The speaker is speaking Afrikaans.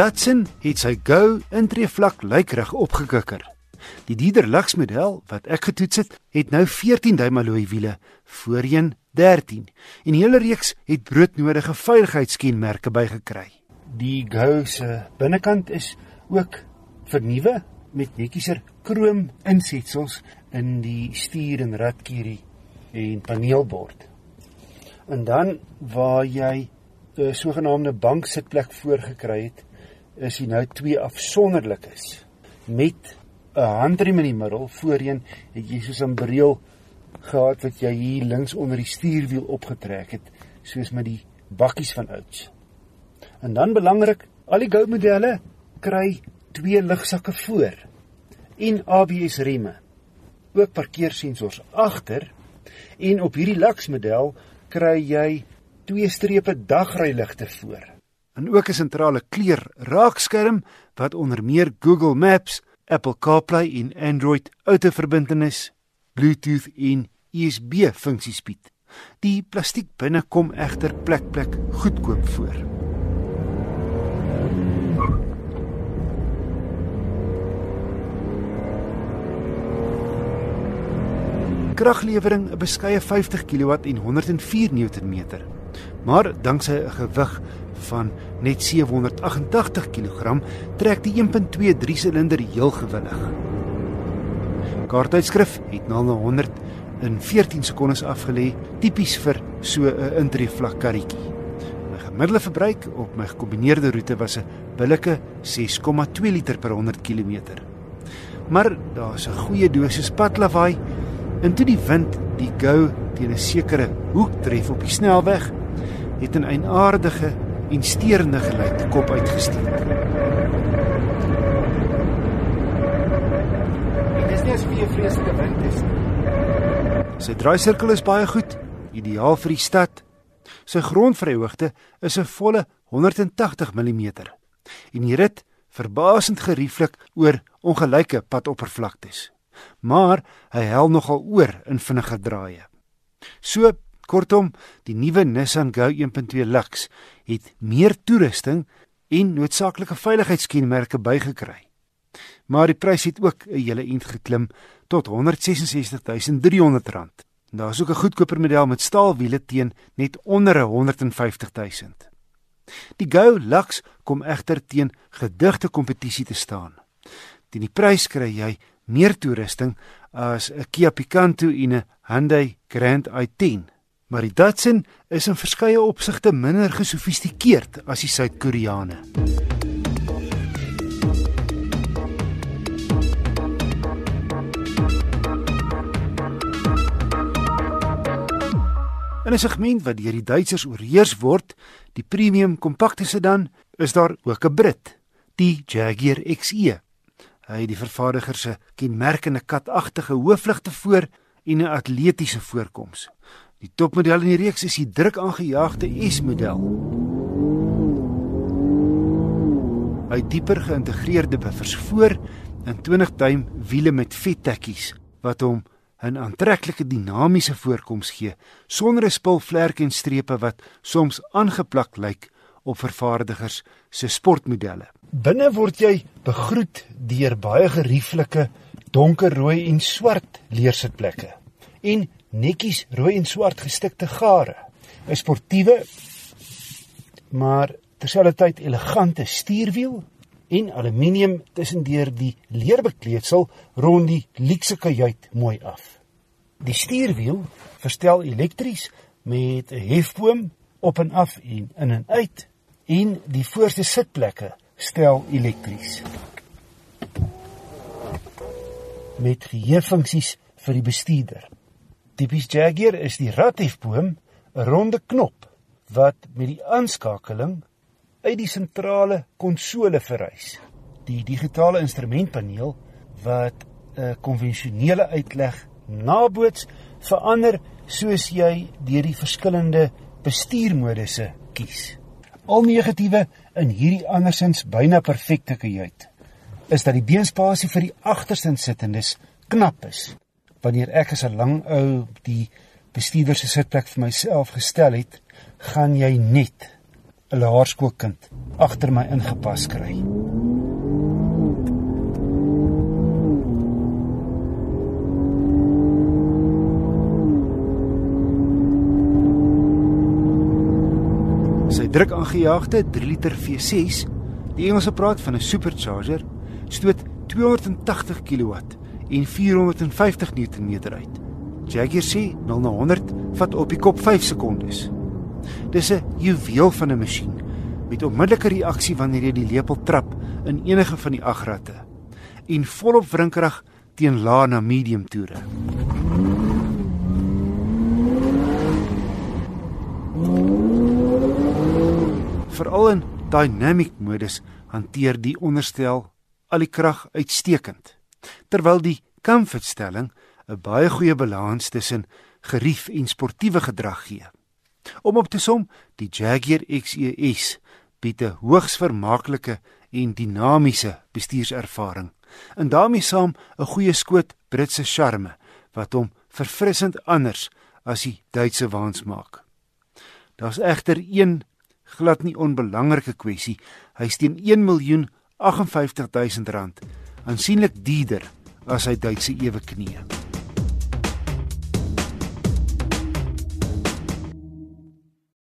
Datsun het sy Go intree vlak lykrig opgekikker. Die Dieder Lux model wat ek getoets het, het nou 14 duim alloy wiele, voorheen 13. En hele reeks het broodnodige veiligheidskenmerke bygekry. Die Go se binnekant is ook vernuwe met netjieser krom insetsels in die stuur en radkierie en paneelbord. En dan waar jy 'n sogenaamde banksitplek voorgekry het, is hy nou twee afsonderlikes met 'n handrem in die middel. Voorheen het jy soos 'n bril gehad wat jy hier links onder die stuurwiel opgetrek het, soos met die bakkies van ouds. En dan belangrik, al die Go modelle kry twee ligsakke voor en ABS remme. Ook parkeersensors agter en op hierdie Lux model kry jy twee strepe dagryligte voor. En ook 'n sentrale kleur raakskerm wat onder meer Google Maps, Apple CarPlay en Android Auto-verbintenis, Bluetooth en USB funksies bied. Die plastiek binne kom egter plek plek goedkoop voor. kraglewering 'n beskeie 50 kW en 104 Nm. Maar danksy 'n gewig van net 788 kg trek die 1.23 silinder heel gewillig. Kaarttydskrif het 0 na 100 in 14 sekondes afgelê, tipies vir so 'n intreevlak karretjie. My gemiddelde verbruik op my gekombineerde roete was 'n billike 6,2 liter per 100 km. Maar daar's 'n goeie dosis padlawaai En toe die wind die gou teen 'n sekere hoek tref op die snelweg, het 'n eienaardige en steurende geluid kop uitgesteek. Dit is nie as wie 'n vreeslike wind is nie. Sy draaisirkel is baie goed, ideaal vir die stad. Sy grondvryhoogte is 'n volle 180 mm. En die rit verbasend gerieflik oor ongelyke padoppervlaktes maar hy hel nogal oor in vinnige draaie. So kortom, die nuwe Nissan Go 1.2 Lux het meer toerusting en noodsaaklike veiligheidskenmerke bygekry. Maar die prys het ook 'n hele ent geklim tot 166300 rand. Daar's ook 'n goedkoper model met staalwiele teen net onder 150000. Die Go Lux kom egter teen gedigte kompetisie te staan. Teen die prys kry jy meer toerusting as 'n Kia Picanto en 'n Hyundai Grand i10. Maar die Datsun is in verskeie opsigte minder gesofistikeerd as die Suid-Koreane. In 'n segment wat deur die Duitsers oorheers word, die premium kompakte sedan, is daar ook 'n Brit, die Jaguar XE. Hy het die vervaardiger se kenmerkende katagtige hoofligte voor en 'n atletiese voorkoms. Die topmodel in die reeks is die druk aangejaagde S-model. Hy dieper geïntegreerde buffers voor en 20 duim wiele met vettekkies wat hom 'n aantreklike dinamiese voorkoms gee sonder 'n spulvlerk en strepe wat soms aangeplak lyk op vervaardigers se sportmodelle. Binne word jy begroet deur baie gerieflike donkerrooi en swart leersitplekke en netjies rooi en swart gestikte gare. 'n Sportiewe maar terselfdertyd elegante stuurwiel en aluminium tussendeur die leerbekleedsel rond die luukse kajuit mooi af. Die stuurwiel verstel elektries met 'n hefboom op en af en in en uit en die voorste sitplekke stel elektries. Met geheuefunksies vir die bestuurder. Tipies Jaguar is die radhefboom 'n ronde knop wat met die aanskakeling uit die sentrale konsole verrys. Die digitale instrumentpaneel wat 'n konvensionele uitleg naboots verander soos jy deur die verskillende bestuurmodusse kies. Al negatiewe in hierdie andersins byna perfekte kajuit is dat die beenspasie vir die agterste sittendes knap is. Wanneer ek as 'n lang ou die bestuurder se sitplek vir myself gestel het, gaan jy net 'n laerskoolkind agter my ingepas kry. Sy druk aangejaagde 3 liter V6, die Engelse praat van 'n supercharger, stoot 280 kW en 450 Nm uit. Jaguar sê 0 na 100 vat op die kop 5 sekondes. Dis 'n juweel van 'n masjien met onmiddellike reaksie wanneer jy die lepel trap in enige van die agratte en volop wrinkrag teen lae na medium toere. Veral in dynamic modus hanteer die onderstel al die krag uitstekend. Terwyl die comfort stelling 'n baie goeie balans tussen gerief en sportiewe gedrag gee. Om op te som, die Jaguar XES bied 'n hoogs vermaaklike en dinamiese bestuurservaring en daarmee saam 'n goeie skoot Britse charme wat hom verfrissend anders as die Duitse waans maak. Daar's egter een glad nie onbelangrike kwessie. Hy steen 1 miljoen 58 000 rand, aansienlik duurder as hy Duitse ewe knieë.